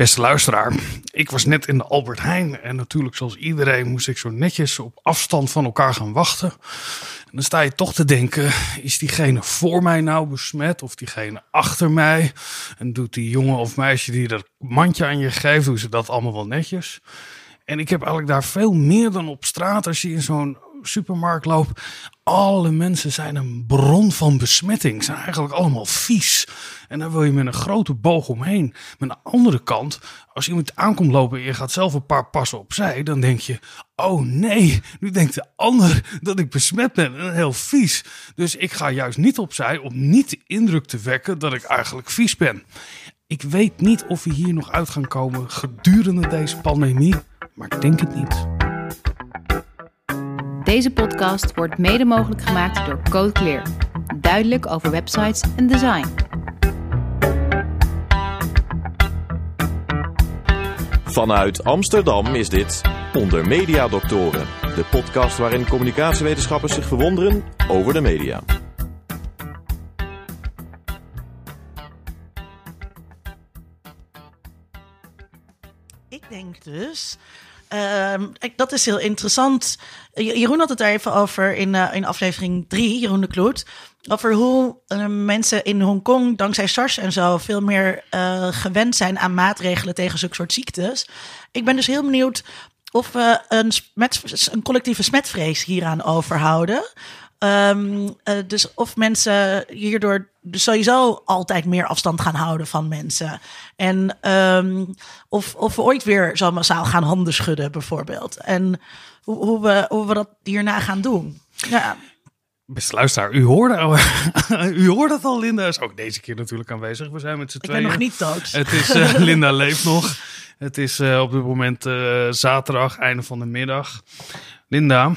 Beste luisteraar, ik was net in de Albert Heijn en natuurlijk zoals iedereen moest ik zo netjes op afstand van elkaar gaan wachten. En dan sta je toch te denken, is diegene voor mij nou besmet of diegene achter mij? En doet die jongen of meisje die dat mandje aan je geeft, doen ze dat allemaal wel netjes? En ik heb eigenlijk daar veel meer dan op straat als je in zo'n supermarkt loopt. Alle mensen zijn een bron van besmetting. Zijn eigenlijk allemaal vies. En daar wil je met een grote boog omheen. Maar aan de andere kant, als iemand aankomt lopen en je gaat zelf een paar passen opzij, dan denk je: oh nee, nu denkt de ander dat ik besmet ben en heel vies. Dus ik ga juist niet opzij om niet de indruk te wekken dat ik eigenlijk vies ben. Ik weet niet of we hier nog uit gaan komen gedurende deze pandemie, maar ik denk het niet. Deze podcast wordt mede mogelijk gemaakt door Code Clear. Duidelijk over websites en design. Vanuit Amsterdam is dit Onder Media Doctoren, de podcast waarin communicatiewetenschappers zich verwonderen over de media. Ik denk dus. Ehm, dat is heel interessant. Je- Jeroen had het daar even over in, eh, in aflevering 3, Jeroen de Kloet. Over hoe eh, mensen in Hongkong, dankzij SARS en zo, veel meer eh, gewend zijn aan maatregelen tegen zulke soort ziektes. Ik ben dus heel benieuwd of we een, een collectieve smetvrees hieraan overhouden. Ehm, eh, dus of mensen hierdoor dus sowieso altijd meer afstand gaan houden van mensen. En ehm, of, of we ooit weer zo massaal gaan handen schudden, bijvoorbeeld. En hoe, hoe, we, hoe we dat hierna gaan doen. Ja, Beste luisteraar, u hoorde, al- u hoorde het al. Linda is ook deze keer natuurlijk aanwezig. We zijn met z'n ik ben tweeën. nog niet dood. Het is, eh, Linda leeft nog. Het is eh, op dit moment zaterdag, einde van de middag. Linda,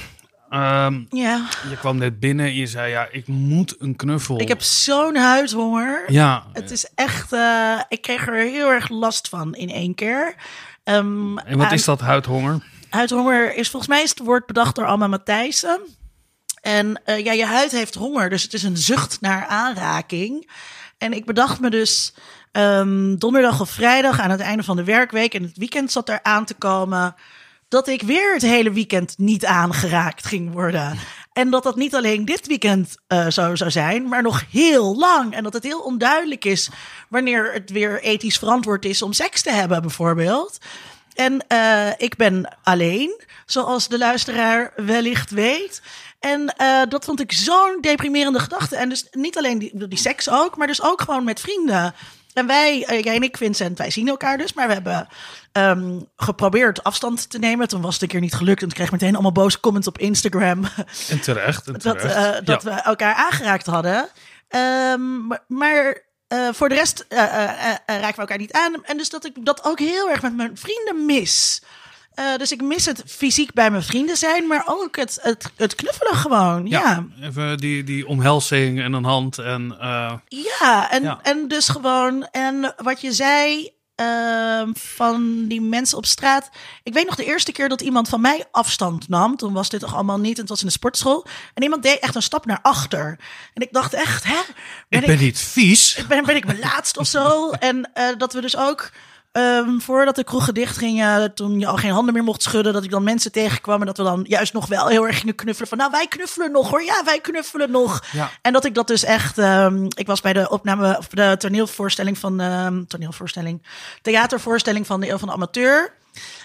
ehm, Ja, je kwam net binnen en je zei, ja, ik moet een knuffel. ik heb zo'n huidhonger. Ja, Het is echt, eh, ik kreeg er heel erg last van in één keer. Ehm, en wat aan- is dat huidhonger? Huidhonger is volgens mij is het woord bedacht door Alma Matthijssen. En eh, ja, je huid heeft honger, dus het is een zucht naar aanraking. En ik bedacht me dus ehm, donderdag of vrijdag aan het einde van de werkweek en het weekend zat er aan te komen dat ik weer het hele weekend niet aangeraakt ging worden. En dat dat niet alleen dit weekend eh, zo zou zijn, maar nog heel lang. En dat het heel onduidelijk is wanneer het weer ethisch verantwoord is om seks te hebben, bijvoorbeeld. En eh, ik ben alleen, zoals de luisteraar wellicht weet. En eh, dat vond ik zo'n deprimerende gedachte. En dus niet alleen die, die seks ook, maar dus ook gewoon met vrienden. En wij, eh, jij en ik, Vincent, wij zien elkaar dus. Maar we hebben ehm, geprobeerd afstand te nemen. Toen was het een keer niet gelukt. En toen kreeg ik meteen allemaal boze comments op Instagram. En terecht, en dat, terecht. eh, dat Ja. we elkaar aangeraakt hadden. Ehm, maar maar eh, voor de rest raken we elkaar niet aan. En dus dat ik dat ook heel erg met mijn vrienden mis. Eh, dus ik mis het fysiek bij mijn vrienden zijn, maar ook het, het, het knuffelen gewoon. Ja, ja. Even die, die omhelzing en een hand en... eh, en, Ja. en dus gewoon. En wat je zei ehm, van die mensen op straat. Ik weet nog de eerste keer dat iemand van mij afstand nam. Toen was dit toch allemaal niet. En het was in de sportschool. En iemand deed echt een stap naar achter. En ik dacht echt, hè? ik ben niet vies. ben, ben ik mijn laatst of zo. En eh, dat we dus ook, ehm, voordat de kroegen dicht gingen, toen je al geen handen meer mocht schudden, dat ik dan mensen tegenkwam en dat we dan juist nog wel heel erg gingen knuffelen. Van nou, wij knuffelen nog hoor. Ja, wij knuffelen nog. Ja. En dat ik dat dus echt, ehm, ik was bij de opname, of de toneelvoorstelling van, ehm, toneelvoorstelling, theatervoorstelling van de Eeuw van de Amateur.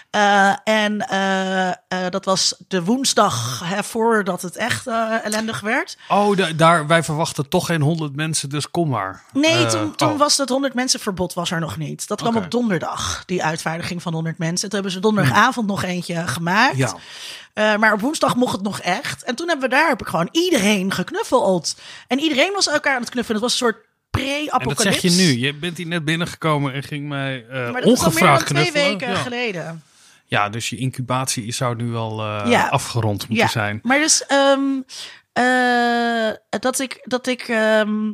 Eh, en eh, eh, dat was de woensdag hè, voordat het echt ellendig werd. Oh, da- daar, wij verwachten toch geen honderd mensen, dus kom maar. Nee, toen, toen oh. was het 100 mensen verbod was er nog niet. Dat kwam op donderdag, die uitvaardiging van 100 mensen. Toen hebben ze donderdagavond nog eentje gemaakt. Ja. Maar op woensdag mocht het nog echt. En toen hebben we daar heb ik gewoon iedereen geknuffeld. En iedereen was elkaar aan het knuffelen. Het was een soort pre-apocalypse. dat zeg je nu. Je bent hier net binnengekomen en ging mij eh, Maar dat is al meer dan ongevraagd twee knuffelen. weken ja. geleden. Ja, dus je incubatie zou nu wel eh, Ja. afgerond moeten zijn. Maar dus ehm, eh, dat ik dat ik ehm,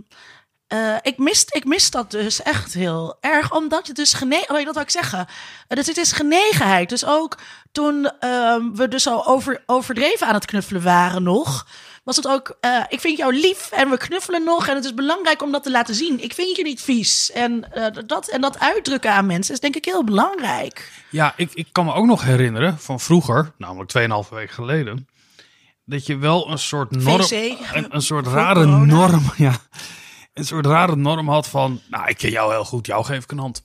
eh, ik mis ik mis dat dus echt heel erg omdat het dus gene oh, dat wil ik zeggen Eh, dus het is genegenheid dus ook toen ehm, we dus al over overdreven aan het knuffelen waren nog was het ook, eh, ik vind jou lief en we knuffelen nog en het is belangrijk om dat te laten zien. Ik vind je niet vies. En, eh, dat, en dat uitdrukken aan mensen is denk ik heel belangrijk. Ja, ik, ik kan me ook nog herinneren van vroeger, namelijk 2,5 weken geleden, dat je wel een soort norm, een, een soort rare norm, ja, een soort rare norm had van, nou, ik ken jou heel goed, jou geef ik een hand.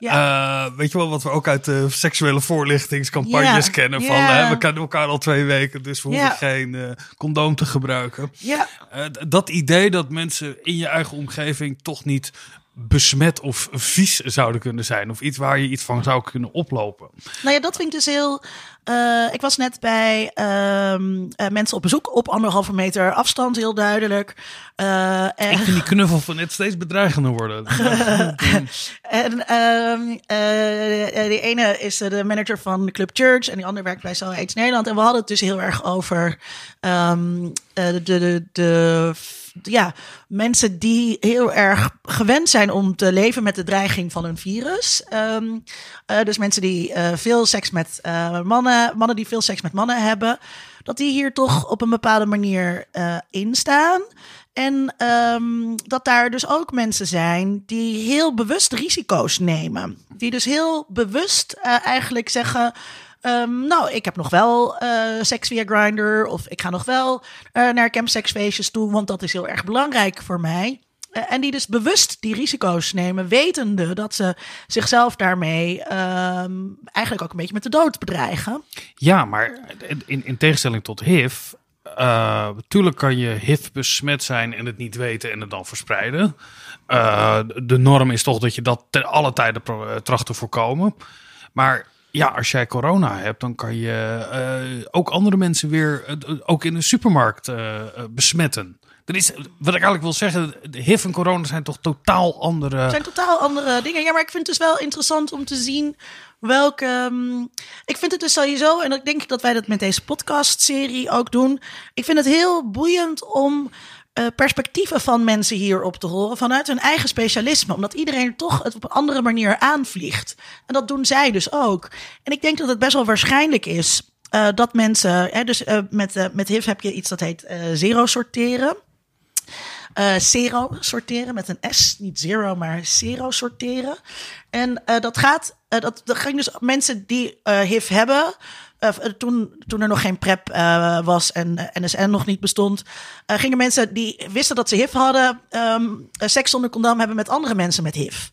Ja. Eh, weet je wel wat we ook uit de seksuele voorlichtingscampagnes Ja, kennen? Van ja. hè, we kennen elkaar al twee weken, dus we hoeven geen eh, condoom te gebruiken. ja. Eh, dat idee dat mensen in je eigen omgeving toch niet besmet of vies zouden kunnen zijn. Of iets waar je iets van zou kunnen oplopen. Nou ja, dat vind ik dus heel. eh, ik was net bij ehm, eh, mensen op bezoek op anderhalve meter afstand, heel duidelijk. Eh, en, Ik vind die knuffel van net steeds bedreigender worden. En ehm, eh, die ene is de manager van de Club Church en die andere werkt bij So AIDS Nederland. En we hadden het dus heel erg over ehm, eh, de, de, de, de, ja, mensen die heel erg gewend zijn om te leven met de dreiging van een virus. Ehm, eh, dus mensen die eh, veel seks met eh, mannen, mannen die veel seks met mannen hebben, dat die hier toch op een bepaalde manier in staan. En ehm, dat daar dus ook mensen zijn die heel bewust risico's nemen. Die dus heel bewust eigenlijk zeggen. Ehm, nou, ik heb nog wel eh, seks via Grindr. Of ik ga nog wel eh, naar campsexfeestjes toe. Want dat is heel erg belangrijk voor mij. Eh, en die dus bewust die risico's nemen, wetende dat ze zichzelf daarmee ehm, eigenlijk ook een beetje met de dood bedreigen. Ja, maar in, in tegenstelling tot HIV. natuurlijk kan je HIV besmet zijn en het niet weten en het dan verspreiden. De norm is toch dat je dat ten alle tijden tracht te voorkomen. Maar ja, als jij corona hebt, dan kan je eh, ook andere mensen weer, eh, ook in de supermarkt, eh, besmetten. Er is, wat ik eigenlijk wil zeggen, HIV en corona zijn toch totaal andere. Het zijn totaal andere dingen. Ja, maar ik vind het dus wel interessant om te zien welke. ehm, ik vind het dus sowieso, en ik denk dat wij dat met deze podcast-serie ook doen. Ik vind het heel boeiend om. Eh, perspectieven van mensen hierop te horen vanuit hun eigen specialisme. Omdat iedereen toch het op een andere manier aanvliegt. En dat doen zij dus ook. En ik denk dat het best wel waarschijnlijk is eh, dat mensen. Hè, dus eh, met, met HIV heb je iets dat heet zero sorteren eh zero sorteren met een S. Niet zero, maar zero sorteren. En dat gaat, dat, dat ging dus mensen die HIV hebben. Eh, toen, toen er nog geen PrEP eh, was en eh, NSN nog niet bestond, eh, gingen mensen die wisten dat ze HIV hadden, ehm, eh, seks zonder condoom hebben met andere mensen met HIV.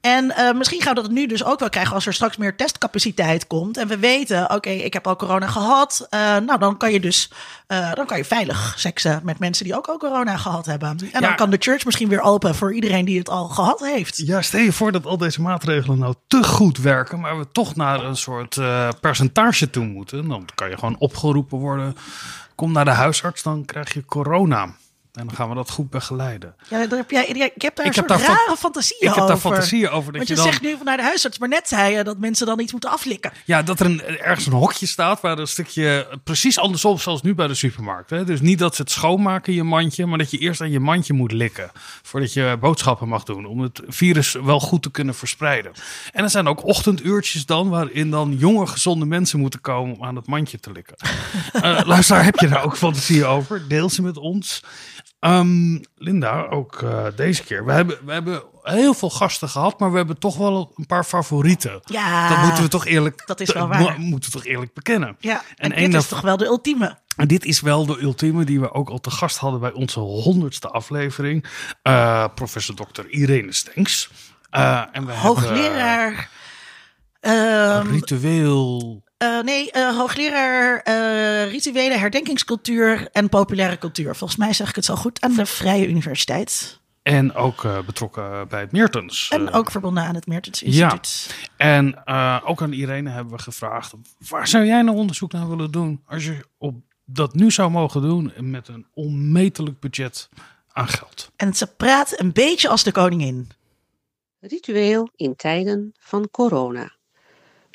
En eh, misschien gaan we dat nu dus ook wel krijgen als er straks meer testcapaciteit komt. En we weten, oké, ik heb al corona gehad. Eh, nou, dan kan je dus eh, dan kan je veilig seksen met mensen die ook al corona gehad hebben. En Ja. dan kan de church misschien weer open voor iedereen die het al gehad heeft. Ja, stel je voor dat al deze maatregelen nou te goed werken, maar we toch naar een soort percentage toe moeten. Dan kan je gewoon opgeroepen worden. Kom naar de huisarts, dan krijg je corona. En dan gaan we dat goed begeleiden. Ja, daar heb jij, ik heb daar Ik een heb soort daar rare fantasieën ik over. heb daar fantasieën over. Dat Want je, je, dan, zegt nu naar de huisarts, maar net zei je dat mensen dan iets moeten aflikken. Ja, dat er een, ergens een hokje staat waar een stukje precies andersom zoals nu bij de supermarkt. Hè? Dus niet dat ze het schoonmaken, je mandje, maar dat je eerst aan je mandje moet likken. Voordat je boodschappen mag doen. Om het virus wel goed te kunnen verspreiden. En er zijn ook ochtenduurtjes dan, waarin dan jonge, gezonde mensen moeten komen om aan het mandje te likken. Eh luisteraar, heb je daar ook fantasieën over? Deel ze met ons. Ehm, Linda, ook eh, deze keer. We hebben, we hebben heel veel gasten gehad, maar we hebben toch wel een paar favorieten. Ja, Dat moeten we toch eerlijk, dat is wel waar. mo- moeten we toch eerlijk bekennen. Ja, en, een dit is toch wel de ultieme. En dit is wel de ultieme die we ook al te gast hadden bij onze honderdste aflevering. Eh, professor Dr. Irene Stenks. Eh, en we Hoogleraar. ehm, hebben ritueel. Eh, nee, eh, hoogleraar eh, rituele herdenkingscultuur en populaire cultuur. Volgens mij zeg ik het zo goed aan de Vrije Universiteit. En ook eh, betrokken bij het Meertens. En ook verbonden aan het Meertens Ja. Instituut. En eh, ook aan Irene hebben we gevraagd: waar zou jij nou onderzoek naar willen doen? Als je op dat nu zou mogen doen met een onmetelijk budget aan geld. En ze praat een beetje als de koningin. Ritueel in tijden van corona.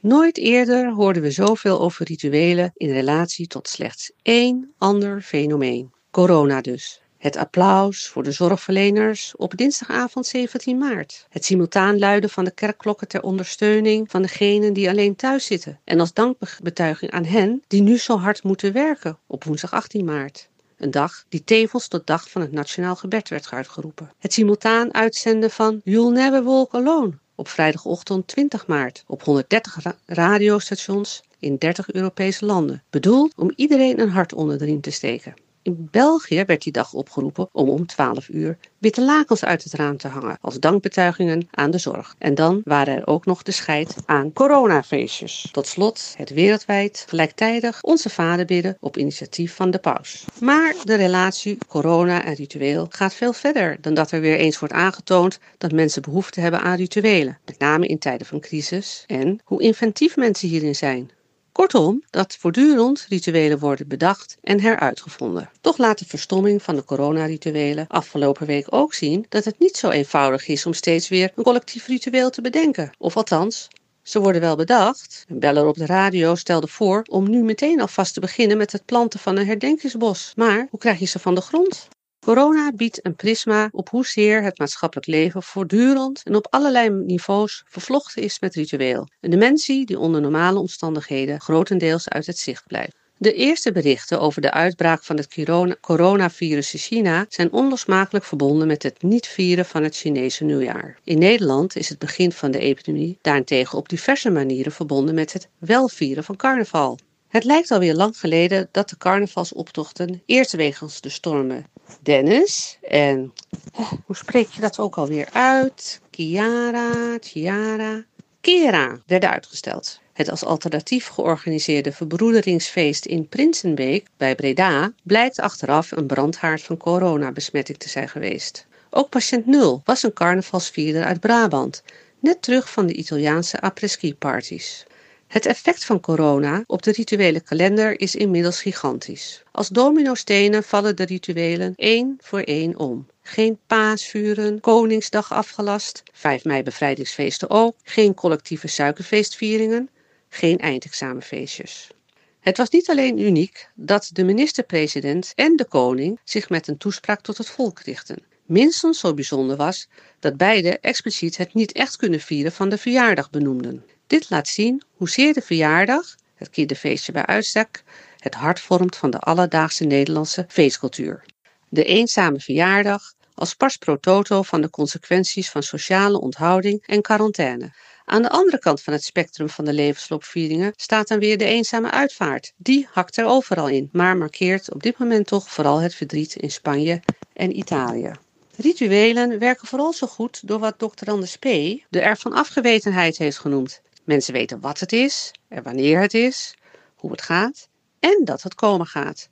Nooit eerder hoorden we zoveel over rituelen in relatie tot slechts één ander fenomeen. Corona dus. Het applaus voor de zorgverleners op dinsdagavond 17 maart. Het simultaan luiden van de kerkklokken ter ondersteuning van degenen die alleen thuis zitten. En als dankbetuiging aan hen die nu zo hard moeten werken op woensdag 18 maart. een dag die tevens tot dag van het nationaal gebed werd uitgeroepen. Het simultaan uitzenden van You'll Never Walk Alone op vrijdagochtend 20 maart op 130 radiostations in 30 Europese landen, bedoeld om iedereen een hart onder de riem te steken. In België werd die dag opgeroepen om om 12 uur witte lakens uit het raam te hangen als dankbetuigingen aan de zorg. En dan waren er ook nog de scheid aan coronafeestjes. Tot slot het wereldwijd gelijktijdig onze vader bidden op initiatief van de paus. Maar de relatie corona en ritueel gaat veel verder dan dat er weer eens wordt aangetoond dat mensen behoefte hebben aan rituelen, met name in tijden van crisis en hoe inventief mensen hierin zijn. Kortom, dat voortdurend rituelen worden bedacht en heruitgevonden. Toch laat de verstomming van de coronarituelen afgelopen week ook zien dat het niet zo eenvoudig is om steeds weer een collectief ritueel te bedenken. Of althans, ze worden wel bedacht. Een beller op de radio stelde voor om nu meteen alvast te beginnen met het planten van een herdenkingsbos. Maar hoe krijg je ze van de grond? Corona biedt een prisma op hoezeer het maatschappelijk leven voortdurend en op allerlei niveaus vervlochten is met ritueel. Een dimensie die onder normale omstandigheden grotendeels uit het zicht blijft. De eerste berichten over de uitbraak van het coronavirus in China zijn onlosmakelijk verbonden met het niet vieren van het Chinese nieuwjaar. In Nederland is het begin van de epidemie daarentegen op diverse manieren verbonden met het wel vieren van carnaval. Het lijkt alweer lang geleden dat de carnavalsoptochten eerst wegens de stormen Dennis en oh, hoe spreek je dat ook alweer uit? Chiara, Chiara, Kera werden uitgesteld. Het als alternatief georganiseerde verbroederingsfeest in Prinsenbeek bij Breda blijkt achteraf een brandhaard van coronabesmetting te zijn geweest. Ook patiënt 0 was een carnavalsvierder uit Brabant, net terug van de Italiaanse après-ski parties. Het effect van corona op de rituele kalender is inmiddels gigantisch. Als dominostenen vallen de rituelen één voor één om. Geen paasvuren, Koningsdag afgelast, 5 mei bevrijdingsfeesten ook, geen collectieve suikerfeestvieringen, geen eindexamenfeestjes. Het was niet alleen uniek dat de minister-president en de koning zich met een toespraak tot het volk richten. Minstens zo bijzonder was dat beide expliciet het niet echt kunnen vieren van de verjaardag benoemden. Dit laat zien hoezeer de verjaardag, het kinderfeestje bij uitstek, het hart vormt van de alledaagse Nederlandse feestcultuur. De eenzame verjaardag als pas pro toto van de consequenties van sociale onthouding en quarantaine. Aan de andere kant van het spectrum van de levensloopvieringen staat dan weer de eenzame uitvaart. Die hakt er overal in, maar markeert op dit moment toch vooral het verdriet in Spanje en Italië. Rituelen werken vooral zo goed door wat Dr. Anders P. de ervan afgewetenheid heeft genoemd. Mensen weten wat het is en wanneer het is, hoe het gaat en dat het komen gaat.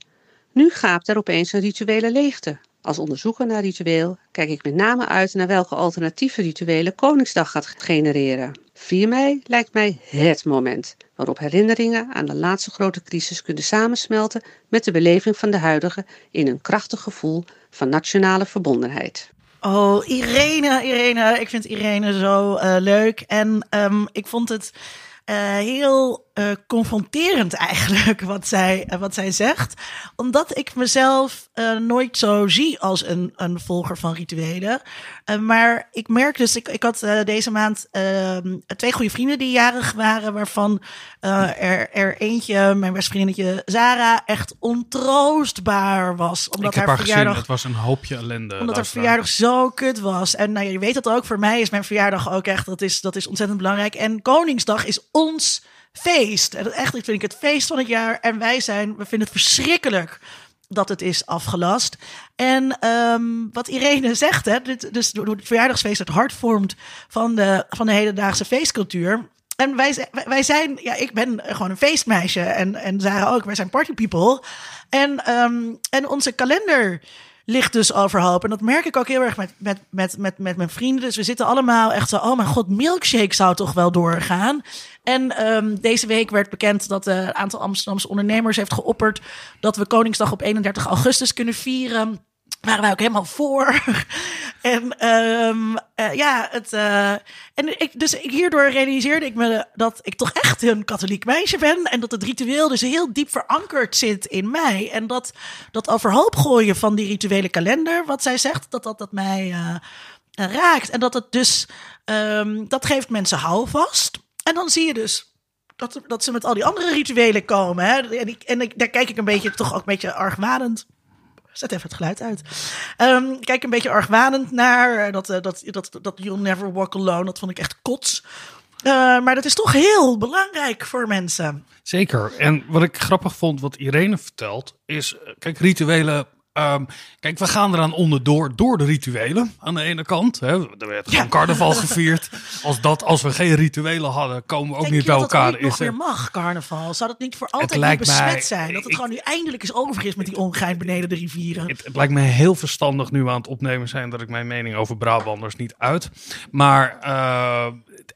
Nu gaapt er opeens een rituele leegte. Als onderzoeker naar ritueel kijk ik met name uit naar welke alternatieve rituelen Koningsdag gaat genereren. 4 mei lijkt mij het moment waarop herinneringen aan de laatste grote crisis kunnen samensmelten met de beleving van de huidige in een krachtig gevoel van nationale verbondenheid. Oh, Irene, Irene. Ik vind Irene zo uh, leuk. En um, ik vond het uh, heel uh, confronterend eigenlijk wat zij, uh, wat zij zegt. Omdat ik mezelf nooit zo zie als een, een volger van rituelen. maar ik merk dus, ik, ik had deze maand ehm, twee goede vrienden die jarig waren. Waarvan er, er eentje, mijn beste vriendinnetje Zara, echt ontroostbaar was. Omdat ik heb haar, haar verjaardag, gezien, het was een hoopje ellende. Omdat haar verjaardag zo kut was. En nou, je weet dat ook, voor mij is mijn verjaardag ook echt, dat is, dat is ontzettend belangrijk. En Koningsdag is ons feest. En echt, ik vind ik het feest van het jaar. En wij zijn, we vinden het verschrikkelijk dat het is afgelast. En um, wat Irene zegt, hè, dit, dus het verjaardagsfeest het hart vormt van de, van de hedendaagse feestcultuur. En wij, wij zijn, ja, ik ben gewoon een feestmeisje en, en Zara ook. Wij zijn party people. En, um, en onze kalender ligt dus overhoop. En dat merk ik ook heel erg met, met, met, met, met mijn vrienden. Dus we zitten allemaal echt zo, oh mijn god, milkshake zou toch wel doorgaan. En um, deze week werd bekend dat een aantal Amsterdamse ondernemers heeft geopperd dat we Koningsdag op 31 augustus kunnen vieren waren wij ook helemaal voor. en um, uh, ja, het, uh, en ik, dus hierdoor realiseerde ik me dat ik toch echt een katholiek meisje ben. En dat het ritueel dus heel diep verankerd zit in mij. En dat, dat overhoop gooien van die rituele kalender, wat zij zegt, dat dat, dat mij uh, raakt. En dat het dus, um, dat geeft mensen houvast. En dan zie je dus dat, dat ze met al die andere rituelen komen. Hè? En, ik, en daar kijk ik een beetje, toch ook een beetje argwanend Zet even het geluid uit. Ehm, kijk een beetje argwanend naar eh, dat, eh, dat, dat, dat You'll Never Walk Alone. Dat vond ik echt kots. Eh, maar dat is toch heel belangrijk voor mensen. Zeker. En wat ik grappig vond, wat Irene vertelt, is: kijk, rituelen. Ehm, kijk, we gaan eraan onderdoor door de rituelen. Aan de ene kant. Hè, er werd gewoon Ja. carnaval gevierd. Als, dat, als we geen rituelen hadden, komen we ook Denk niet je bij dat elkaar. dat ooit nog er- weer mag, carnaval? Zou dat niet voor altijd niet besmet mij- zijn? Dat het ik- gewoon nu eindelijk is over is met die ongein beneden de rivieren. Het, het lijkt me heel verstandig nu aan het opnemen zijn dat ik mijn mening over Brabanders niet uit. Maar eh,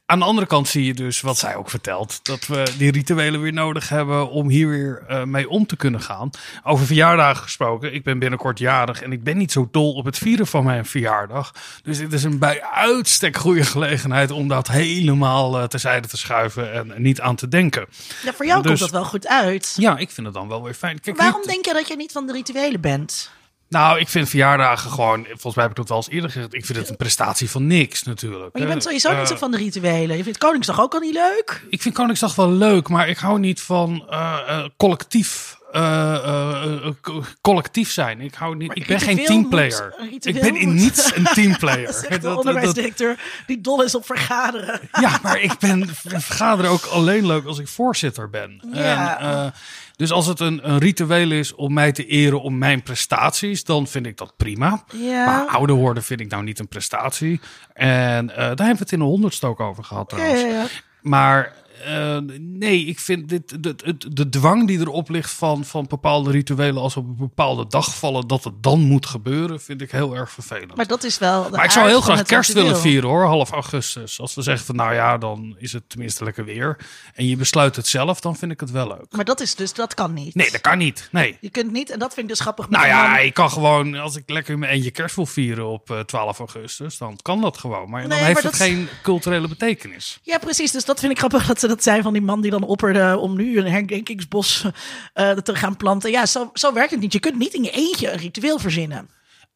aan de andere kant zie je dus wat zij ook vertelt. Dat we die rituelen weer nodig hebben om hier weer eh, mee om te kunnen gaan. Over verjaardagen gesproken. Ik ben binnenkort jarig en ik ben niet zo dol op het vieren van mijn verjaardag. Dus dit is een bij uitstek goede gelegenheid om dat helemaal eh, terzijde te schuiven en niet aan te denken. Ja, voor jou Dus- komt dat wel goed uit. Ja, ik vind het dan wel weer fijn. Kijk, Waarom denk je dat je niet van de rituelen bent? Nou, ik vind verjaardagen gewoon, volgens mij heb ik dat wel eens eerder gezegd, ik vind het een prestatie van niks natuurlijk. Maar je bent sowieso niet Eh, zo van de rituelen. Je vindt Koningsdag ook al niet leuk. Ik vind Koningsdag wel leuk, maar ik hou niet van eh, eh, collectief. Eh, eh, eh, co- collectief zijn. Ik, hou niet, Maar ik ben geen teamplayer. moet- Ik ben in moet- niets een teamplayer. Dat is de onderwijsdirecteur die dol is op vergaderen. Ja, maar ik ben vergaderen ook alleen leuk als ik voorzitter ben. Ja. En, dus als het een, een ritueel is om mij te eren om mijn prestaties, dan vind ik dat prima. Ja. Maar ouder worden vind ik nou niet een prestatie. En daar hebben we het in de honderdste ook over gehad trouwens. ja. Maar eh, nee, ik vind dit, de, de, de dwang die erop ligt van, van bepaalde rituelen als op een bepaalde dag vallen, dat het dan moet gebeuren, vind ik heel erg vervelend. Maar dat is wel. Maar ik zou heel graag kerst ritueel. willen vieren hoor, half augustus. Als we zeggen van nou ja, dan is het tenminste lekker weer. En je besluit het zelf, dan vind ik het wel leuk. Maar dat is dus, dat kan niet. Nee, dat kan niet. Nee. Je kunt niet, en dat vind ik dus grappig. Nou ja, ik kan gewoon, als ik lekker mijn eentje kerst wil vieren op eh, 12 augustus, dan kan dat gewoon. Maar dan heeft maar het dat- geen culturele betekenis. Ja, precies. Dus dat vind ik grappig dat dat zei van die man die dan opperde om nu een herdenkingsbos eh, te gaan planten. Ja, zo, zo werkt het niet. Je kunt niet in je eentje een ritueel verzinnen.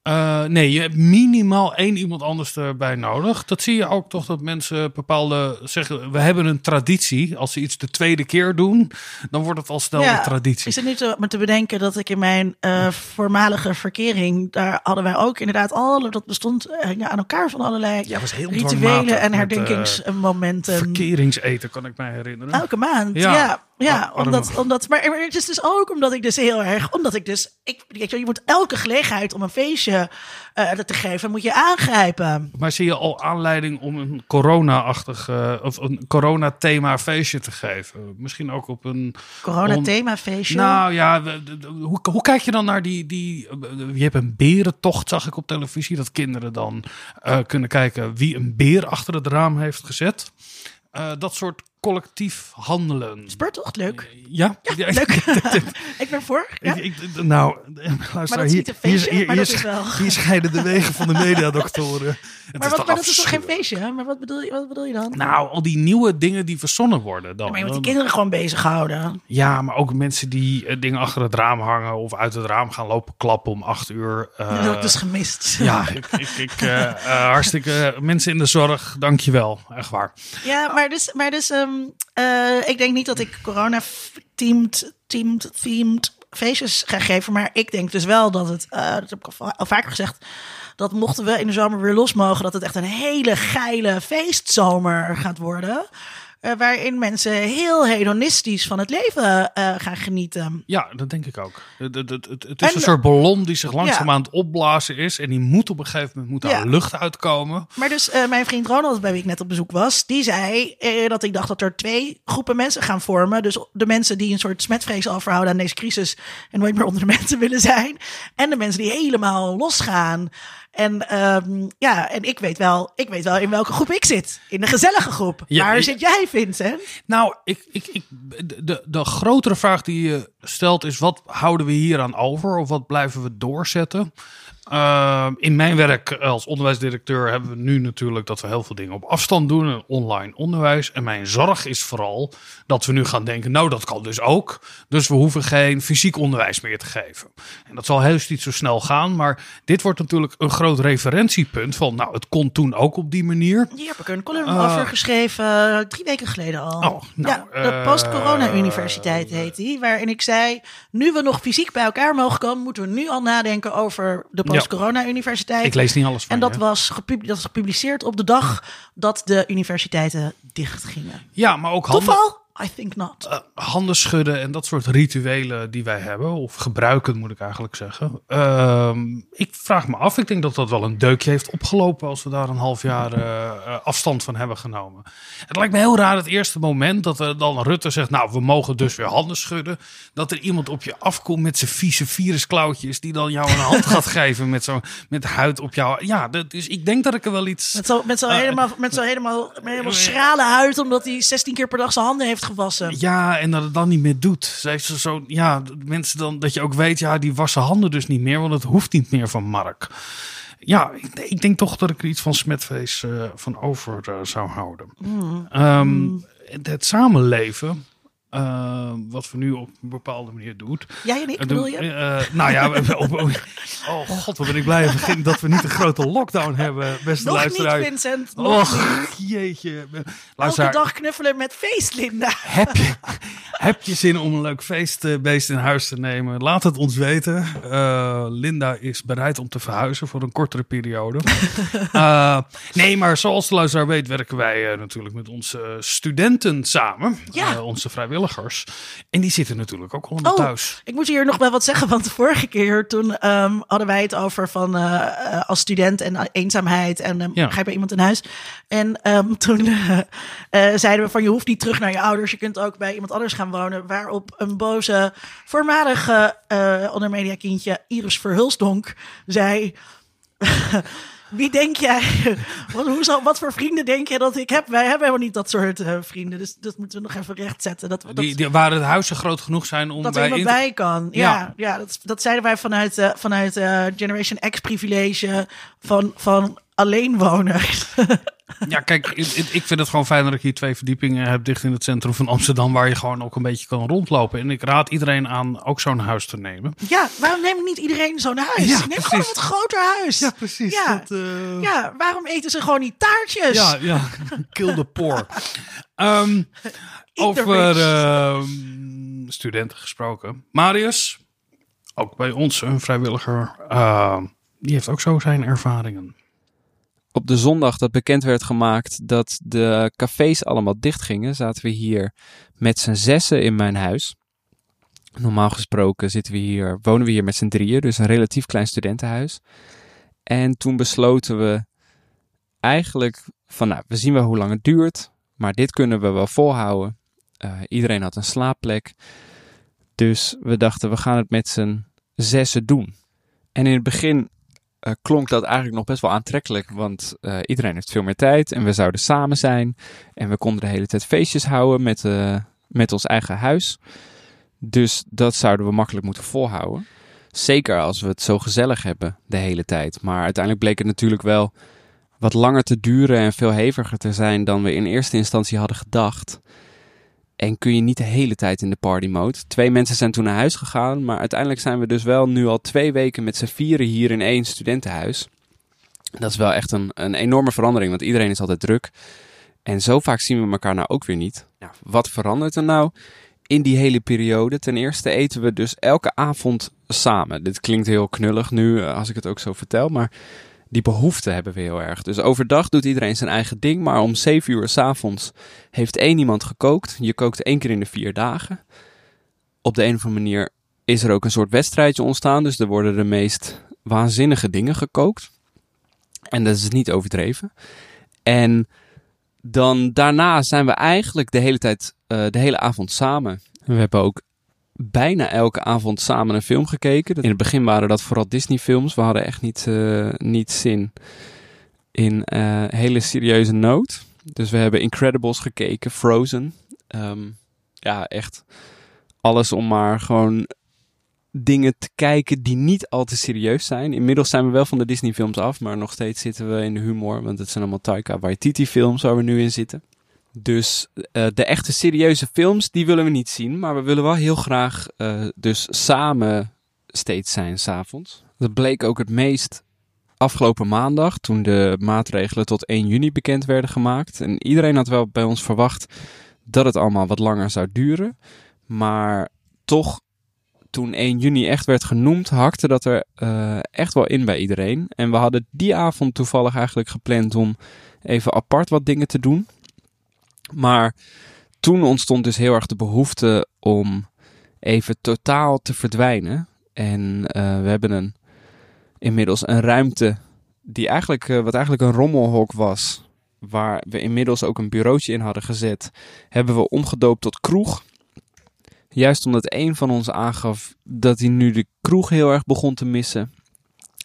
Eh, nee, je hebt minimaal één iemand anders erbij nodig. Dat zie je ook toch dat mensen bepaalde zeggen, we hebben een traditie. Als ze iets de tweede keer doen, dan wordt het al snel een traditie. Is het nu te, me te bedenken dat ik in mijn eh, voormalige verkering, daar hadden wij ook inderdaad al, dat bestond eh, aan elkaar van allerlei Ja, was heel rituelen en herdenkingsmomenten. Verkeringseten kan ik mij herinneren. Elke maand, Ja. ja. Ja, Oh, omdat, omdat, maar maar het is dus ook omdat ik dus heel erg, omdat ik dus, ik, weet je, je moet elke gelegenheid om een feestje eh, te geven, moet je aangrijpen. Maar zie je al aanleiding om een corona-achtig eh, of een corona-thema feestje te geven? Misschien ook op een. Corona om- themafeestje. Nou ja, hoe, hoe kijk je dan naar die, die. Je hebt een berentocht, zag ik op televisie. Dat kinderen dan eh, kunnen kijken wie een beer achter het raam heeft gezet. Dat soort collectief handelen. Speurtocht, leuk. Ja, Ja, leuk. ik ben voor. Ja. Ik, ik- nou, luister, is hier, niet een feestje, hier, hier, maar dat hier, is wel- hier scheiden de wegen van de mediadoktoren. Het Maar, is wat, maar dat is toch geen feestje? hè? Maar wat bedoel je, wat bedoel je dan? Nou, al die nieuwe dingen die verzonnen worden dan. maar je moet die kinderen gewoon bezighouden. Ja, maar ook mensen die eh, dingen achter het raam hangen of uit het raam gaan lopen klappen om acht uur. eh, dat heb ik dus gemist. ja, ik, ik, eh, hartstikke mensen in de zorg, dankjewel. Echt waar. Ja, maar dus, maar dus ehm, eh, ik denk niet dat ik corona-themed themed, themed feestjes ga geven. Maar ik denk dus wel dat het, eh, dat heb ik al, al vaker gezegd, dat mochten we in de zomer weer los mogen, dat het echt een hele geile feestzomer gaat worden. Eh, waarin mensen heel hedonistisch van het leven eh, gaan genieten. Ja, dat denk ik ook. Het, het, het, is En- een soort ballon die zich langzaam Ja. aan het opblazen is. En die moet op een gegeven moment moet daar Ja. lucht uitkomen. Maar dus eh, mijn vriend Ronald, bij wie ik net op bezoek was, die zei dat ik dacht dat er twee groepen mensen gaan vormen. Dus de mensen die een soort smetvrees overhouden aan deze crisis en nooit meer onder de mensen willen zijn. En de mensen die helemaal losgaan. En ehm, ja, en ik weet, wel, ik weet wel in welke groep ik zit. In de gezellige groep. Ja, Waar ik- zit jij, Vincent? Nou, ik, ik, ik, de, de grotere vraag die je stelt is: wat houden we hier aan over? Of wat blijven we doorzetten? Uh, in mijn werk als onderwijsdirecteur hebben we nu natuurlijk dat we heel veel dingen op afstand doen. En online onderwijs. En mijn zorg is vooral dat we nu gaan denken, nou dat kan dus ook. Dus we hoeven geen fysiek onderwijs meer te geven. En dat zal heus niet zo snel gaan. Maar dit wordt natuurlijk een groot referentiepunt van, nou het kon toen ook op die manier. Hier heb ik een column uh, over geschreven, drie weken geleden al. Oh, nou, ja, de Post-Corona-universiteit heet die. Waarin ik zei, nu we nog fysiek bij elkaar mogen komen, moeten we nu al nadenken over de Post-Corona-universiteit. Ik lees niet alles van En dat, je. was dat gepubliceerd op de dag dat de universiteiten dichtgingen. Ja, maar ook handen, Toeval? I think not. uh, handen schudden en dat soort rituelen die wij hebben, of gebruiken moet ik eigenlijk zeggen. Ehm, ik vraag me af, ik denk dat dat wel een deukje heeft opgelopen als we daar een half jaar uh, uh, afstand van hebben genomen. Het lijkt me heel raar het eerste moment dat er dan Rutte zegt, nou we mogen dus weer handen schudden, dat er iemand op je afkomt met zijn vieze virusklauwtjes die dan jou een hand gaat geven met zo'n met huid op jou. Ja, dat, dus ik denk dat ik er wel iets... Met zo'n met zo helemaal, met zo helemaal, met helemaal schrale huid omdat hij 16 keer per dag zijn handen heeft gewassen. Ja, en dat het dan niet meer doet. Ze heeft zo, ja, mensen dan, dat je ook weet, ja, die wassen handen dus niet meer, want het hoeft niet meer van Mark. Ja, ik, ik denk toch dat ik er iets van smetvrees uh, van over uh, zou houden. Mm. Um, mm. Het samenleven, uh, wat we nu op een bepaalde manier doen. Jij en ik, bedoel je? Uh, nou ja, oh god, wat ben ik blij begin dat we niet een grote lockdown hebben, beste nog luisteraar. Niet, Vincent. Nog Och, jeetje. Luisteraar, Elke dag knuffelen met feest, Linda. Heb je, heb je zin om een leuk feestbeest in huis te nemen? Laat het ons weten. Uh, Linda is bereid om te verhuizen voor een kortere periode. nee, maar zoals de luisteraar weet, werken wij natuurlijk met onze studenten samen. Ja. onze vrijwilligers. En die zitten natuurlijk ook allemaal oh, thuis. Ik moet hier nog wel wat zeggen, want de vorige keer toen um, hadden wij het over van als student en eenzaamheid en um, Ja. ga je bij iemand in huis. En um, toen zeiden we van je hoeft niet terug naar je ouders, je kunt ook bij iemand anders gaan wonen. Waarop een boze voormalige ondermedia kindje Iris Verhulsdonk zei... Wie denk jij? Wat, hoe zal, wat voor vrienden denk jij dat ik heb? Wij hebben helemaal niet dat soort uh, vrienden. Dus dat moeten we nog even rechtzetten. Dat, dat, Die, die, waar het huizen groot genoeg zijn om dat bij er bij kan. Ja, ja. ja dat, dat zeiden wij vanuit, uh, vanuit uh, Generation X privilege van, van alleenwoners. Ja, kijk, ik, ik vind het gewoon fijn dat ik hier twee verdiepingen heb dicht in het centrum van Amsterdam, waar je gewoon ook een beetje kan rondlopen. En ik raad iedereen aan ook zo'n huis te nemen. Ja, waarom neemt niet iedereen zo'n huis? Ja, Neem precies. gewoon een wat groter huis. Ja, precies. Ja. Dat, uh... ja, waarom eten ze gewoon niet taartjes? Ja, ja. Kill the poor. um, over uh, studenten gesproken. Marius, ook bij ons een vrijwilliger, uh, die heeft ook zo zijn ervaringen op de zondag dat bekend werd gemaakt dat de cafés allemaal dicht gingen, zaten we hier met z'n zessen in mijn huis. Normaal gesproken zitten we hier, wonen we hier met z'n drieën, dus een relatief klein studentenhuis. En toen besloten we eigenlijk van, nou, we zien wel hoe lang het duurt, maar dit kunnen we wel volhouden. Uh, iedereen had een slaapplek. Dus we dachten, we gaan het met z'n zessen doen. En in het begin uh, klonk dat eigenlijk nog best wel aantrekkelijk. Want uh, iedereen heeft veel meer tijd en we zouden samen zijn. En we konden de hele tijd feestjes houden met, uh, met ons eigen huis. Dus dat zouden we makkelijk moeten volhouden. Zeker als we het zo gezellig hebben de hele tijd. Maar uiteindelijk bleek het natuurlijk wel wat langer te duren en veel heviger te zijn dan we in eerste instantie hadden gedacht. En kun je niet de hele tijd in de party mode. Twee mensen zijn toen naar huis gegaan, maar uiteindelijk zijn we dus wel nu al twee weken met z'n vieren hier in één studentenhuis. Dat is wel echt een, een enorme verandering, want iedereen is altijd druk. En zo vaak zien we elkaar nou ook weer niet. Nou, wat verandert er nou in die hele periode? Ten eerste eten we dus elke avond samen. Dit klinkt heel knullig nu, als ik het ook zo vertel, maar die behoefte hebben we heel erg. Dus overdag doet iedereen zijn eigen ding, maar om 7 uur s'avonds heeft één iemand gekookt. Je kookt één keer in de vier dagen. Op de een of andere manier is er ook een soort wedstrijdje ontstaan, dus er worden de meest waanzinnige dingen gekookt. En dat is niet overdreven. En dan daarna zijn we eigenlijk de hele tijd, uh, de hele avond samen. We hebben ook bijna elke avond samen een film gekeken. In het begin waren dat vooral Disney-films. We hadden echt niet, uh, niet zin in uh, hele serieuze nood. Dus we hebben Incredibles gekeken, Frozen. Um, ja, echt alles om maar gewoon dingen te kijken die niet al te serieus zijn. Inmiddels zijn we wel van de Disney films af, maar nog steeds zitten we in de humor. Want het zijn allemaal Taika Waititi films waar we nu in zitten. Dus uh, de echte serieuze films, die willen we niet zien. Maar we willen wel heel graag uh, dus samen steeds zijn s'avonds. Dat bleek ook het meest afgelopen maandag, toen de maatregelen tot 1 juni bekend werden gemaakt. En iedereen had wel bij ons verwacht dat het allemaal wat langer zou duren. Maar toch, toen 1 juni echt werd genoemd, hakte dat er uh, echt wel in bij iedereen. En we hadden die avond toevallig eigenlijk gepland om even apart wat dingen te doen. Maar toen ontstond dus heel erg de behoefte om even totaal te verdwijnen. En uh, we hebben een, inmiddels een ruimte die eigenlijk, uh, wat eigenlijk een rommelhok was. Waar we inmiddels ook een bureautje in hadden gezet. Hebben we omgedoopt tot kroeg. Juist omdat een van ons aangaf dat hij nu de kroeg heel erg begon te missen.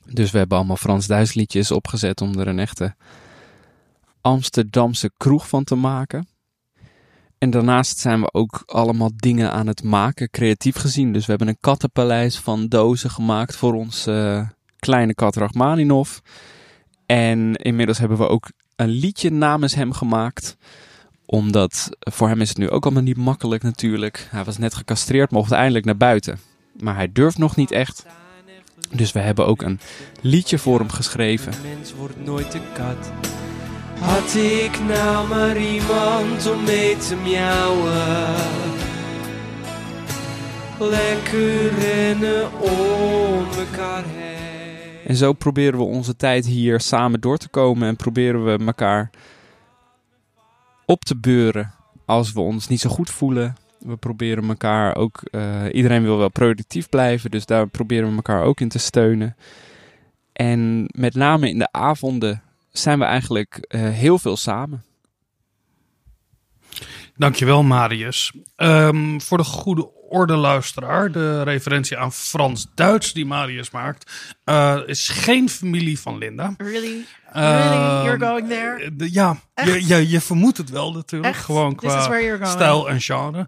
Dus we hebben allemaal Frans-Duits liedjes opgezet om er een echte Amsterdamse kroeg van te maken. En daarnaast zijn we ook allemaal dingen aan het maken, creatief gezien. Dus we hebben een kattenpaleis van dozen gemaakt voor ons uh, kleine kat Rachmaninov. En inmiddels hebben we ook een liedje namens hem gemaakt. Omdat voor hem is het nu ook allemaal niet makkelijk natuurlijk. Hij was net gecastreerd, mocht eindelijk naar buiten. Maar hij durft nog niet echt. Dus we hebben ook een liedje voor hem geschreven. mens wordt nooit de kat. Had ik nou maar iemand om mee te miauwen. Lekker rennen om elkaar heen. En zo proberen we onze tijd hier samen door te komen en proberen we elkaar op te beuren als we ons niet zo goed voelen. We proberen elkaar ook, uh, iedereen wil wel productief blijven, dus daar proberen we elkaar ook in te steunen. En met name in de avonden zijn we eigenlijk uh, heel veel samen. Dankjewel, Marius. Um, voor de goede orde luisteraar, de referentie aan Frans-Duits die Marius maakt, uh, is geen familie van Linda. Really? Really? You're going there? De, ja, je, je, je, vermoedt het wel natuurlijk. Echt? Gewoon qua stijl en genre.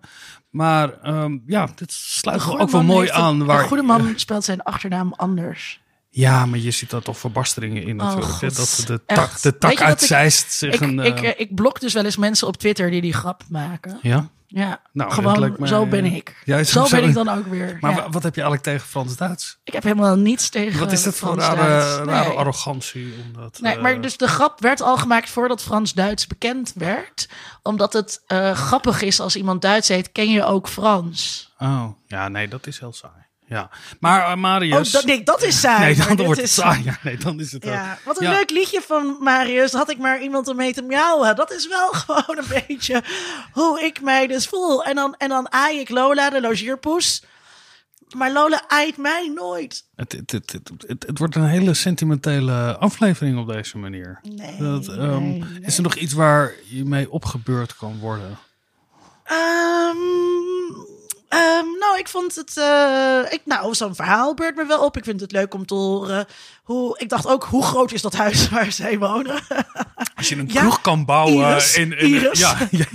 Maar um, ja, dit sluit ook wel mooi aan. Waar, een goede man speelt zijn achternaam anders. Ja, maar je ziet daar toch verbasteringen in natuurlijk. Oh, dat de tak, de tak uit Zeist zich ik, een... Ik, uh, ik blok dus wel eens mensen op Twitter die die grap maken. Ja? Ja, nou, gewoon mij, zo ben ik. Zo, zo, ben ik dan ook weer. Maar ja. wat heb je eigenlijk tegen Frans-Duits? Ik heb helemaal niets tegen Wat is dat voor rare, rare nee. arrogantie? Omdat, nee, uh... maar dus de grap werd al gemaakt voordat Frans-Duits bekend werd. Omdat het uh, grappig is als iemand Duits heet, ken je ook Frans. Oh, ja, nee, dat is heel saai. Ja, maar uh, Marius... Oh, dat, nee, dat is saai. Nee, dan, dan wordt het is... saai. Ja, nee, dan is het ja. Wat een ja. leuk liedje van Marius. Had ik maar iemand om mee te miauwen. Dat is wel gewoon een beetje hoe ik mij dus voel. En dan, en dan aai ik Lola, de logeerpoes. Maar Lola aait mij nooit. Het, het, het, het, het wordt een hele sentimentele aflevering op deze manier. Nee, dat, um, nee, nee. Is er nog iets waar je mee opgebeurd kan worden? Um, Um, nou, ik vond het. Uh, ik, nou, zo'n verhaal beurt me wel op. Ik vind het leuk om te horen. Hoe, ik dacht ook, hoe groot is dat huis waar zij wonen? Als je een ja, kroeg kan bouwen. Iris, in, in, Iris. Ja, ja,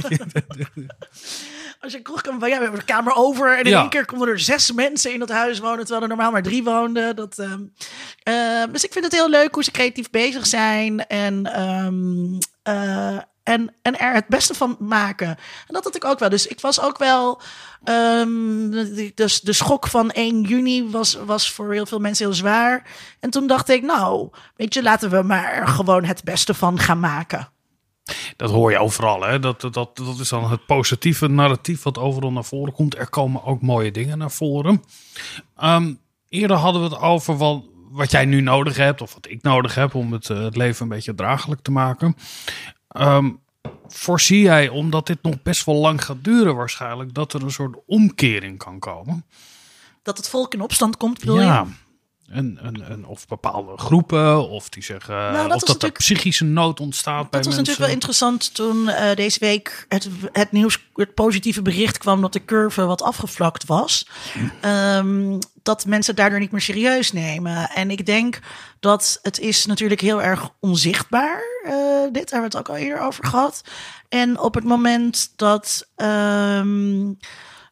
Als je een kroeg kan bouwen. Ja, we hebben de kamer over. En in één keer konden er zes mensen in dat huis wonen. Terwijl er normaal maar drie woonden. Dat, um, uh, dus ik vind het heel leuk hoe ze creatief bezig zijn. En. Um, uh, en, en er het beste van maken. En dat had ik ook wel. Dus ik was ook wel. Dus de schok van 1 juni was, was voor heel veel mensen heel zwaar. En toen dacht ik, nou, weet je, laten we maar gewoon het beste van gaan maken. Dat hoor je overal, hè? Dat, dat, dat is dan het positieve narratief wat overal naar voren komt. Er komen ook mooie dingen naar voren. Um, eerder hadden we het over wat, jij nu nodig hebt, of wat ik nodig heb om het, uh, het leven een beetje draaglijk te maken. Um, voorzie jij, omdat dit nog best wel lang gaat duren waarschijnlijk, dat er een soort omkering kan komen? Dat het volk in opstand komt, bedoel ja. je? En, en, en of bepaalde groepen, of die zeggen, nou, dat of dat er psychische nood ontstaat bij Dat was mensen. natuurlijk wel interessant toen uh, deze week het, het nieuws, het positieve bericht kwam dat de curve wat afgevlakt was. Um, dat mensen daardoor niet meer serieus nemen. En ik denk dat het is natuurlijk heel erg onzichtbaar. Uh, dit hebben we het ook al eerder over gehad. En op het moment dat. Um,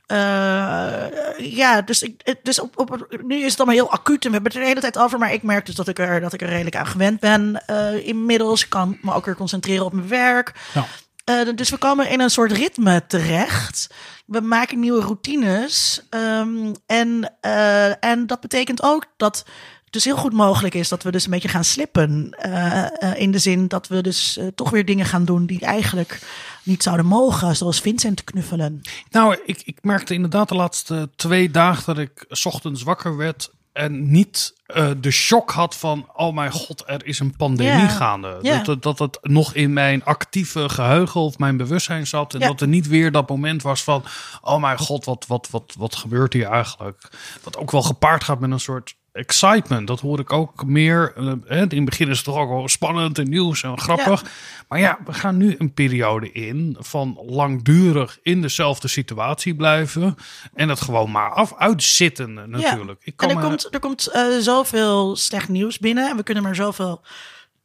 Eh, ja, dus, ik, dus op, op, nu is het allemaal heel acuut en we hebben het er de hele tijd over. Maar ik merk dus dat ik er, dat ik er redelijk aan gewend ben eh, inmiddels. Ik kan me ook weer concentreren op mijn werk. Ja. Eh, dus we komen in een soort ritme terecht. We maken nieuwe routines. ehm, en, eh, en dat betekent ook dat het dus heel goed mogelijk is dat we dus een beetje gaan slippen. Eh, in de zin dat we dus toch weer dingen gaan doen die eigenlijk niet zouden mogen. Zoals Vincent knuffelen. Nou, ik, ik merkte inderdaad de laatste twee dagen dat ik ochtends wakker werd en niet eh, de shock had van, oh mijn god, er is een pandemie gaande. Dat, het- dat het nog in mijn actieve geheugen of mijn bewustzijn zat. En dat er niet weer dat moment was van, oh mijn god, wat, wat, wat, wat gebeurt hier eigenlijk? Wat ook wel gepaard gaat met een soort excitement. Dat hoor ik ook meer. eh, hè, in het begin is het toch ook wel spannend en nieuws en grappig. Maar ja, we gaan nu een periode in van langdurig in dezelfde situatie blijven. En het gewoon maar af uitzitten natuurlijk. Ik kan En er komt, er komt eh, zoveel slecht nieuws binnen. En we kunnen maar zoveel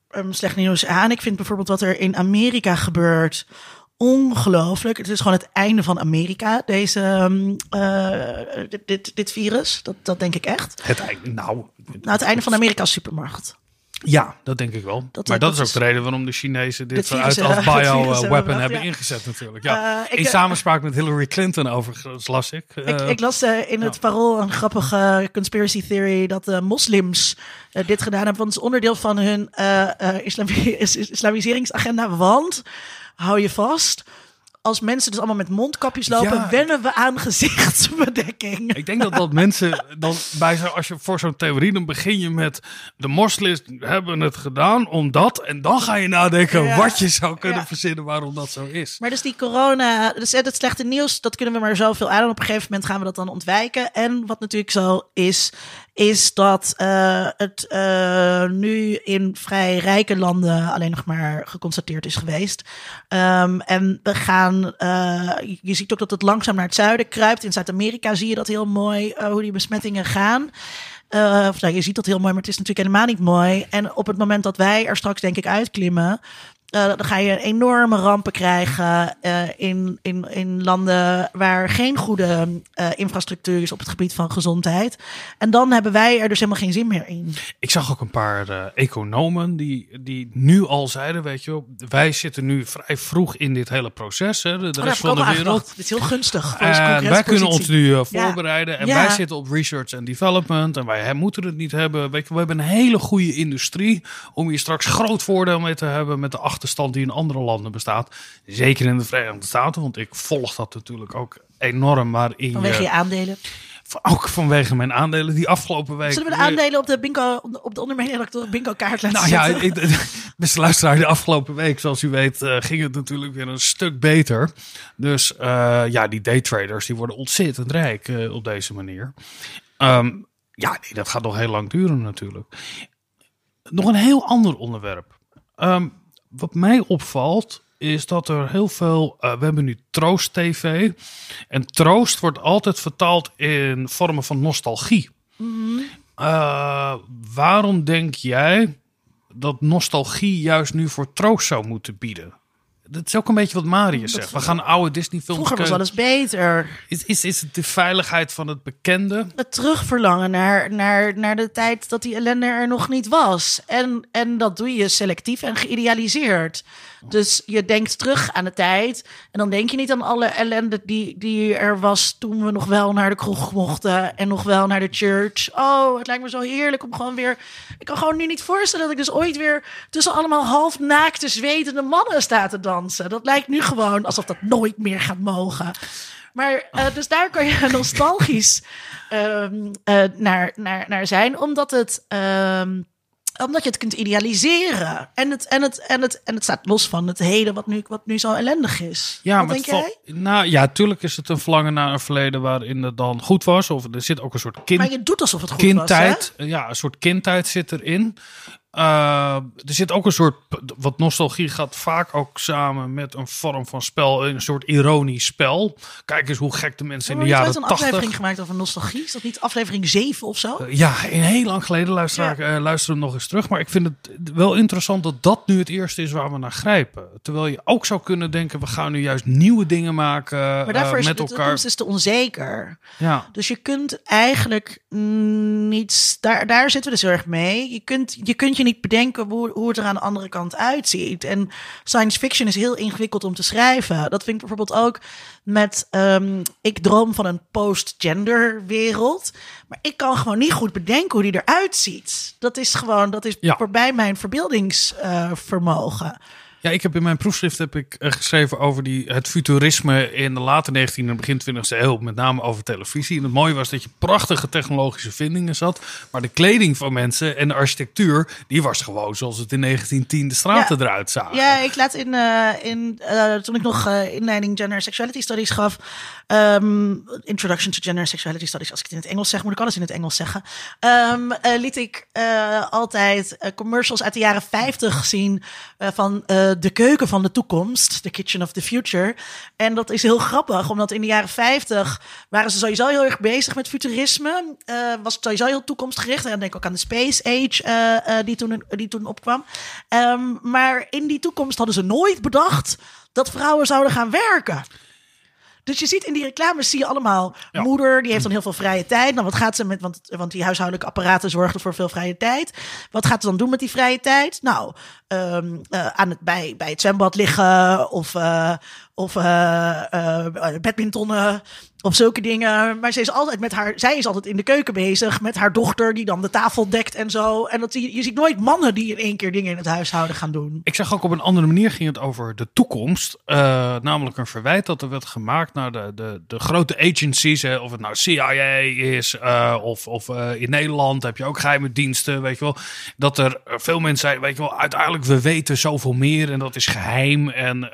ehm, slecht nieuws aan. Ik vind bijvoorbeeld wat er in Amerika gebeurt ongelooflijk. Het is gewoon het einde van Amerika, deze, ehm, eh, dit, dit, dit virus. Dat, dat denk ik echt. het einde, nou, Nou, het einde van Amerika's supermarkt. Ja, dat denk ik wel. Dat- maar dat, dat is ook de reden waarom de Chinezen dit, Dit virus uit als virus bio-weapon hebben hebben, ja. ingezet natuurlijk. Ja. Eh, ik, in eh, samenspraak met Hillary Clinton overigens las ik. Ik, Eh, ik las eh, in het parool een grappige conspiracy theory dat de moslims eh, dit gedaan hebben. Want het is onderdeel van hun eh, eh, islami- is- is- islamiseringsagenda. Want, hou je vast, als mensen dus allemaal met mondkapjes lopen, Ja. wennen we aan gezichtsbedekking. Ik denk dat dat mensen dan bij zo, als je voor zo'n theorie, dan begin je met de moslims hebben het gedaan omdat, en dan ga je nadenken Ja. wat je zou kunnen Ja. verzinnen waarom dat zo is. Maar dus die corona, dus het slechte nieuws, dat kunnen we maar zoveel aan. En op een gegeven moment gaan we dat dan ontwijken. En wat natuurlijk zo is, is dat eh, het eh, nu in vrij rijke landen alleen nog maar geconstateerd is geweest. Ehm, en we gaan, eh, je ziet ook dat het langzaam naar het zuiden kruipt. In Zuid-Amerika zie je dat heel mooi, hoe die besmettingen gaan. Of nou, je ziet dat heel mooi, maar het is natuurlijk helemaal niet mooi. En op het moment dat wij er straks, denk ik, uitklimmen. Eh, dan ga je enorme rampen krijgen eh, in, in, in landen waar geen goede eh, infrastructuur is op het gebied van gezondheid. En dan hebben wij er dus helemaal geen zin meer in. Ik zag ook een paar economen die, die nu al zeiden, weet je wel, wij zitten nu vrij vroeg in dit hele proces, hè, de, de Oh, rest van de wereld. Dit is heel gunstig voor onze En wij kunnen ons nu Ja. voorbereiden. En Ja. wij zitten op research en development. En wij hè, moeten het niet hebben. Weet je, we hebben een hele goede industrie. Om hier straks groot voordeel mee te hebben. Met de achterstand die in andere landen bestaat. Zeker in de Verenigde Staten. Want ik volg dat natuurlijk ook enorm. Maar in Vanwege je aandelen. ook vanwege mijn aandelen die afgelopen week. Zullen we de aandelen op de bingo, op de ondermediadoctor bingo kaart laten Nou ja, ik, beste luisteraar, de afgelopen week, zoals u weet, eh, ging het natuurlijk weer een stuk beter. Dus eh, ja, die daytraders die worden ontzettend rijk eh, op deze manier. Ehm, ja, nee, dat gaat nog heel lang duren natuurlijk. Nog een heel ander onderwerp. Ehm, wat mij opvalt is dat er heel veel. eh, we hebben nu Troost TV. En troost wordt altijd vertaald in vormen van nostalgie. Eh, waarom denk jij dat nostalgie juist nu voor troost zou moeten bieden? Dat is ook een beetje wat Marius zegt. We gaan oude Disney-films Vroeger was alles beter. Is, is, is het de veiligheid van het bekende? Het terugverlangen naar, naar, naar de tijd dat die ellende er nog niet was. En, en dat doe je selectief en geïdealiseerd. Dus je denkt terug aan de tijd. En dan denk je niet aan alle ellende die, die er was toen we nog wel naar de kroeg mochten. En nog wel naar de church. Oh, het lijkt me zo heerlijk om gewoon weer... Ik kan gewoon nu niet voorstellen dat ik dus ooit weer tussen allemaal half naakte zwetende mannen sta te dansen. Dat lijkt nu gewoon alsof dat nooit meer gaat mogen. Maar eh, dus daar kan je nostalgisch ehm, eh, naar, naar, naar zijn, omdat het. ehm, omdat je het kunt idealiseren. En het, en, het, en, het, en het staat los van het heden, wat nu, wat nu zo ellendig is. Ja, wat maar denk jij? Nou ja, tuurlijk is het een verlangen naar een verleden waarin het dan goed was. Of er zit ook een soort kind, Maar je doet alsof het goed kindtijd. was. Ja, een soort kindtijd zit erin. Eh, er zit ook een soort, wat nostalgie gaat vaak ook samen met een vorm van spel, een soort ironisch spel. Kijk eens hoe gek de mensen in de jaren wordt een aflevering 80. gemaakt over nostalgie. Is dat niet aflevering 7 of zo? Eh, Ja, een heel lang geleden luister, ik, eh, luister hem nog eens terug. Maar ik vind het wel interessant dat dat nu het eerste is waar we naar grijpen. Terwijl je ook zou kunnen denken, we gaan nu juist nieuwe dingen maken maar daarvoor is met de elkaar. is te onzeker. Ja. Dus je kunt eigenlijk niet. Daar, daar zitten we dus heel erg mee. Je kunt, je kunt je niet bedenken hoe, hoe het er aan de andere kant uitziet. En science fiction is heel ingewikkeld om te schrijven. Dat vind ik bijvoorbeeld ook met. ehm, ik droom van een post-gender wereld. Maar ik kan gewoon niet goed bedenken hoe die eruit ziet. Dat is gewoon. Dat is Ja. voorbij mijn verbeeldingsvermogen. Ja, ik heb in mijn proefschrift heb ik eh, geschreven over die, het futurisme in de late 19e en begin 20e eeuw, met name over televisie. En het mooie was dat je prachtige technologische vindingen zat, maar de kleding van mensen en de architectuur, die was gewoon zoals het in 1910 de straten eruit zagen. Ja, ik laat in, eh, in eh, toen ik nog inleiding Gender Sexuality Studies gaf, ehm, Introduction to Gender Sexuality Studies, als ik het in het Engels zeg, moet ik alles in het Engels zeggen, Ehm, eh, liet ik altijd commercials uit de jaren 50 zien van de keuken van de toekomst, the kitchen of the future. En dat is heel grappig, omdat in de jaren 50 waren ze sowieso heel erg bezig met futurisme, Eh, was het sowieso heel toekomstgericht. En dan denk ik ook aan de Space Age eh, eh, die, toen, die toen opkwam. Ehm, maar in die toekomst hadden ze nooit bedacht dat vrouwen zouden gaan werken. Dus je ziet in die reclames zie je allemaal Ja. moeder, die heeft dan heel veel vrije tijd. Nou, wat gaat ze met, want, want die huishoudelijke apparaten zorgen voor veel vrije tijd. Wat gaat ze dan doen met die vrije tijd? Nou, ehm, eh, aan het, bij, bij het zwembad liggen of, eh of eh, badmintonnen of zulke dingen. Maar ze is altijd met haar, zij is altijd in de keuken bezig met haar dochter die dan de tafel dekt en zo. En dat, je, je ziet nooit mannen die in één keer dingen in het huishouden gaan doen. Ik zag ook op een andere manier ging het over de toekomst. Eh, namelijk een verwijt dat er werd gemaakt naar de, de, de grote agencies. Hè, of het nou CIA is eh, of, of eh, in Nederland heb je ook geheime diensten. Weet je wel. Dat er veel mensen zeiden, weet je wel, uiteindelijk we weten zoveel meer en dat is geheim. En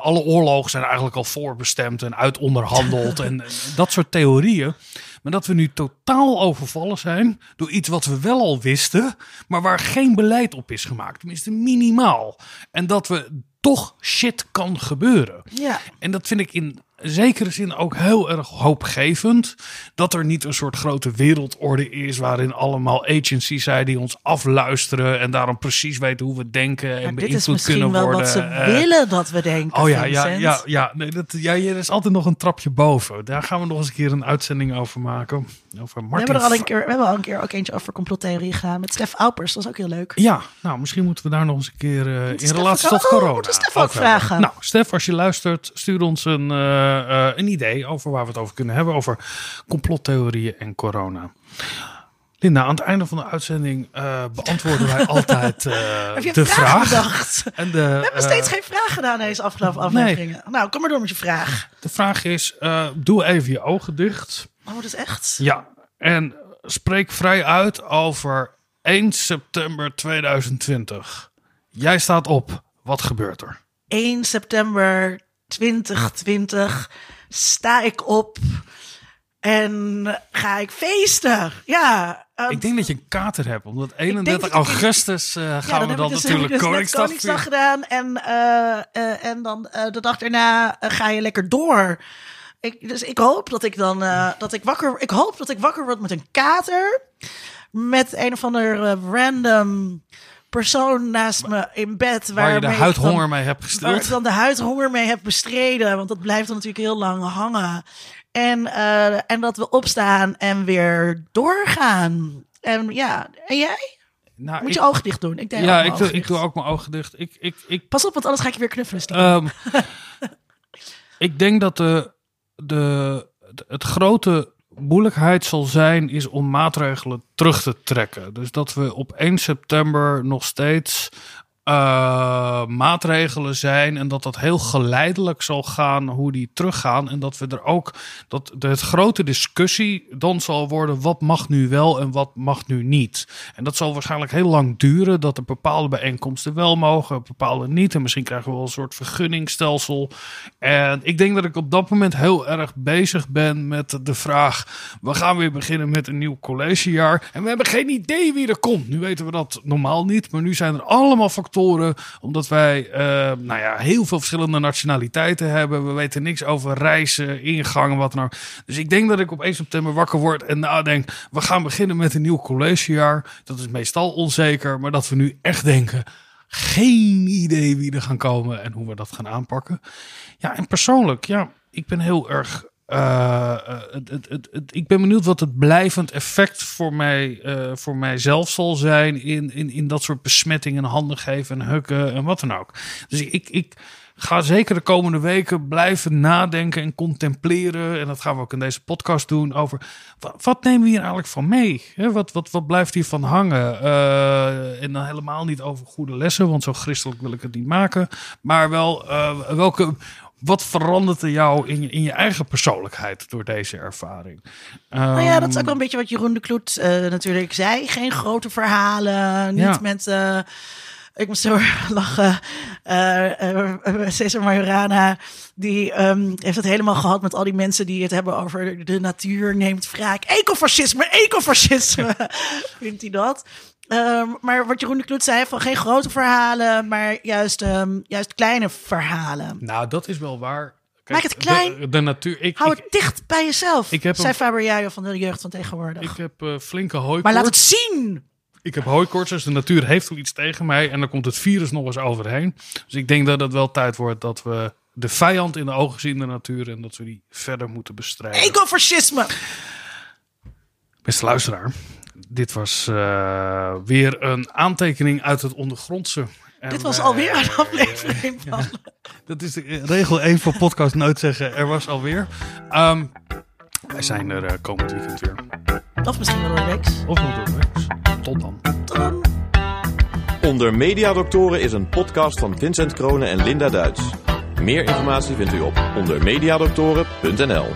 alle oorlogen zijn eigenlijk al voorbestemd en uitonderhandeld. En, en dat soort theorieën. Maar dat we nu totaal overvallen zijn door iets wat we wel al wisten, maar waar geen beleid op is gemaakt. Tenminste, minimaal. En dat we toch shit kan gebeuren. Ja. En dat vind ik in zekere zin ook heel erg hoopgevend. Dat er niet een soort grote wereldorde is waarin allemaal agencies zijn die ons afluisteren en daarom precies weten hoe we denken en Maar dit is beïnvloed misschien kunnen wel worden. wat ze Eh, willen dat we denken. Oh ja, ja, ja, ja. Nee, dat, ja, er is altijd nog een trapje boven. Daar gaan we nog eens een keer een uitzending over maken. Over We hebben er al een keer, we hebben al een keer ook eentje over complottheorie gedaan met Stef Aupers. Dat is ook heel leuk. Ja, nou, misschien moeten we daar nog eens een keer eh, in relatie tot oh, corona. moeten we Stef ook vragen? Nou, Stef, als je luistert, stuur ons een, eh, eh, een idee over waar we het over kunnen hebben. Over complottheorieën en corona. Linda, aan het einde van de uitzending beantwoorden wij altijd Heb je de vraag, vraag. En de, We hebben steeds geen vraag gedaan deze afgelopen afleveringen. Nou, kom maar door met je vraag. de vraag is, doe even je ogen dicht. Oh, dat is echt. Ja, en spreek vrij uit over 1 september 2020. Jij staat op. Wat gebeurt er? 1 september 2020 sta ik op en ga ik feesten. Ja. um, Ik denk dat je een kater hebt, omdat denk 31 dat ik in- augustus eh, ja, gaan we dan dus- natuurlijk dus Koningsdag Koningsdag gedaan. En, eh, en dan de dag daarna ga je lekker door. Ik, dus ik hoop dat ik dan eh, dat ik wakker. Ik hoop dat ik wakker word met een kater. Met een of ander eh, random persoon naast me in bed. Waar je de huidhonger mee hebt Waar gestild. ik dan de huidhonger mee heb bestreden. Want dat blijft dan natuurlijk heel lang hangen. En, eh, en dat we opstaan en weer doorgaan. En ja, en jij? Nou, Moet ik- je ogen dicht doen. Ik denk ja, ik doe, ik doe ook mijn ogen dicht. Ik, ik, ik, Pas op, want anders ga ik je weer knuffelen. ehm, ik denk dat de, de, het grote moeilijkheid zal zijn is om maatregelen terug te trekken. Dus dat we op 1 september nog steeds eh, maatregelen zijn en dat dat heel geleidelijk zal gaan hoe die teruggaan. En dat we er ook, dat de het grote discussie dan zal worden wat mag nu wel en wat mag nu niet. En dat zal waarschijnlijk heel lang duren, dat er bepaalde bijeenkomsten wel mogen, bepaalde niet. En misschien krijgen we wel een soort vergunningstelsel. En ik denk dat ik op dat moment heel erg bezig ben met de vraag, we gaan weer beginnen met een nieuw collegejaar. En we hebben geen idee wie er komt. Nu weten we dat normaal niet, maar nu zijn er allemaal factoren, omdat wij eh, nou ja, heel veel verschillende nationaliteiten hebben. We weten niks over reizen, ingangen, wat ook. Dus ik denk dat ik op 1 september wakker word en nadenk, we gaan beginnen met een nieuw collegejaar. Dat is meestal onzeker, maar dat we nu echt denken, geen idee wie er gaan komen en hoe we dat gaan aanpakken. Ja, en persoonlijk, ja, ik ben heel erg. Eh, eh, het, het, het, ik ben benieuwd wat het blijvend effect voor, mij, eh, voor mijzelf zal zijn in, in, in dat soort besmettingen, handen geven en hukken en wat dan ook. Dus ik, ik, ga zeker de komende weken blijven nadenken en contempleren. En dat gaan we ook in deze podcast doen over wat, nemen we hier eigenlijk van mee? Wat, wat, wat blijft hier van hangen? En dan helemaal niet over goede lessen, want zo christelijk wil ik het niet maken. Maar wel welke. Wat verandert er jou in je, in je eigen persoonlijkheid door deze ervaring? Nou ja, dat is ook Ehm, wel een beetje wat Jeroen de Kloet eh, natuurlijk zei. Geen grote verhalen, niet Ja. met... eh, ik moest zo lachen. Eh, Cesar Majorana, die ehm, heeft het helemaal gehad met al die mensen die het hebben over de natuur neemt wraak. Ecofascisme, ecofascisme, vindt hij dat. Ehm, maar wat Jeroen de Kloet zei, van geen grote verhalen, maar juist, ehm, juist kleine verhalen. Nou, dat is wel waar. Maak het klein. De, de natuur. Ik, Hou ik, het dicht bij jezelf, ik heb zei Faber van de jeugd van tegenwoordig. ik heb eh, flinke hooikoorts. maar laat het zien! Ik heb hooikoorts, dus de natuur heeft wel iets tegen mij. En dan komt het virus nog eens overheen. Dus ik denk dat het wel tijd wordt dat we de vijand in de ogen zien, de natuur. En dat we die verder moeten bestrijden. Ecofascisme! Beste luisteraar, dit was eh, weer een aantekening uit het ondergrondse. En Dit was wij- alweer een aflevering van... Dat is de eh, regel 1 voor podcast nooit zeggen. Er was alweer. Ehm, wij zijn er eh, komend weekend weer. Of misschien wel een reeks. Of nog door de week. Tot dan. Tot dan. Onder Mediadoktoren is een podcast van Vincent Kronen en Linda Duits. Meer informatie vindt u op ondermediadoktoren.nl.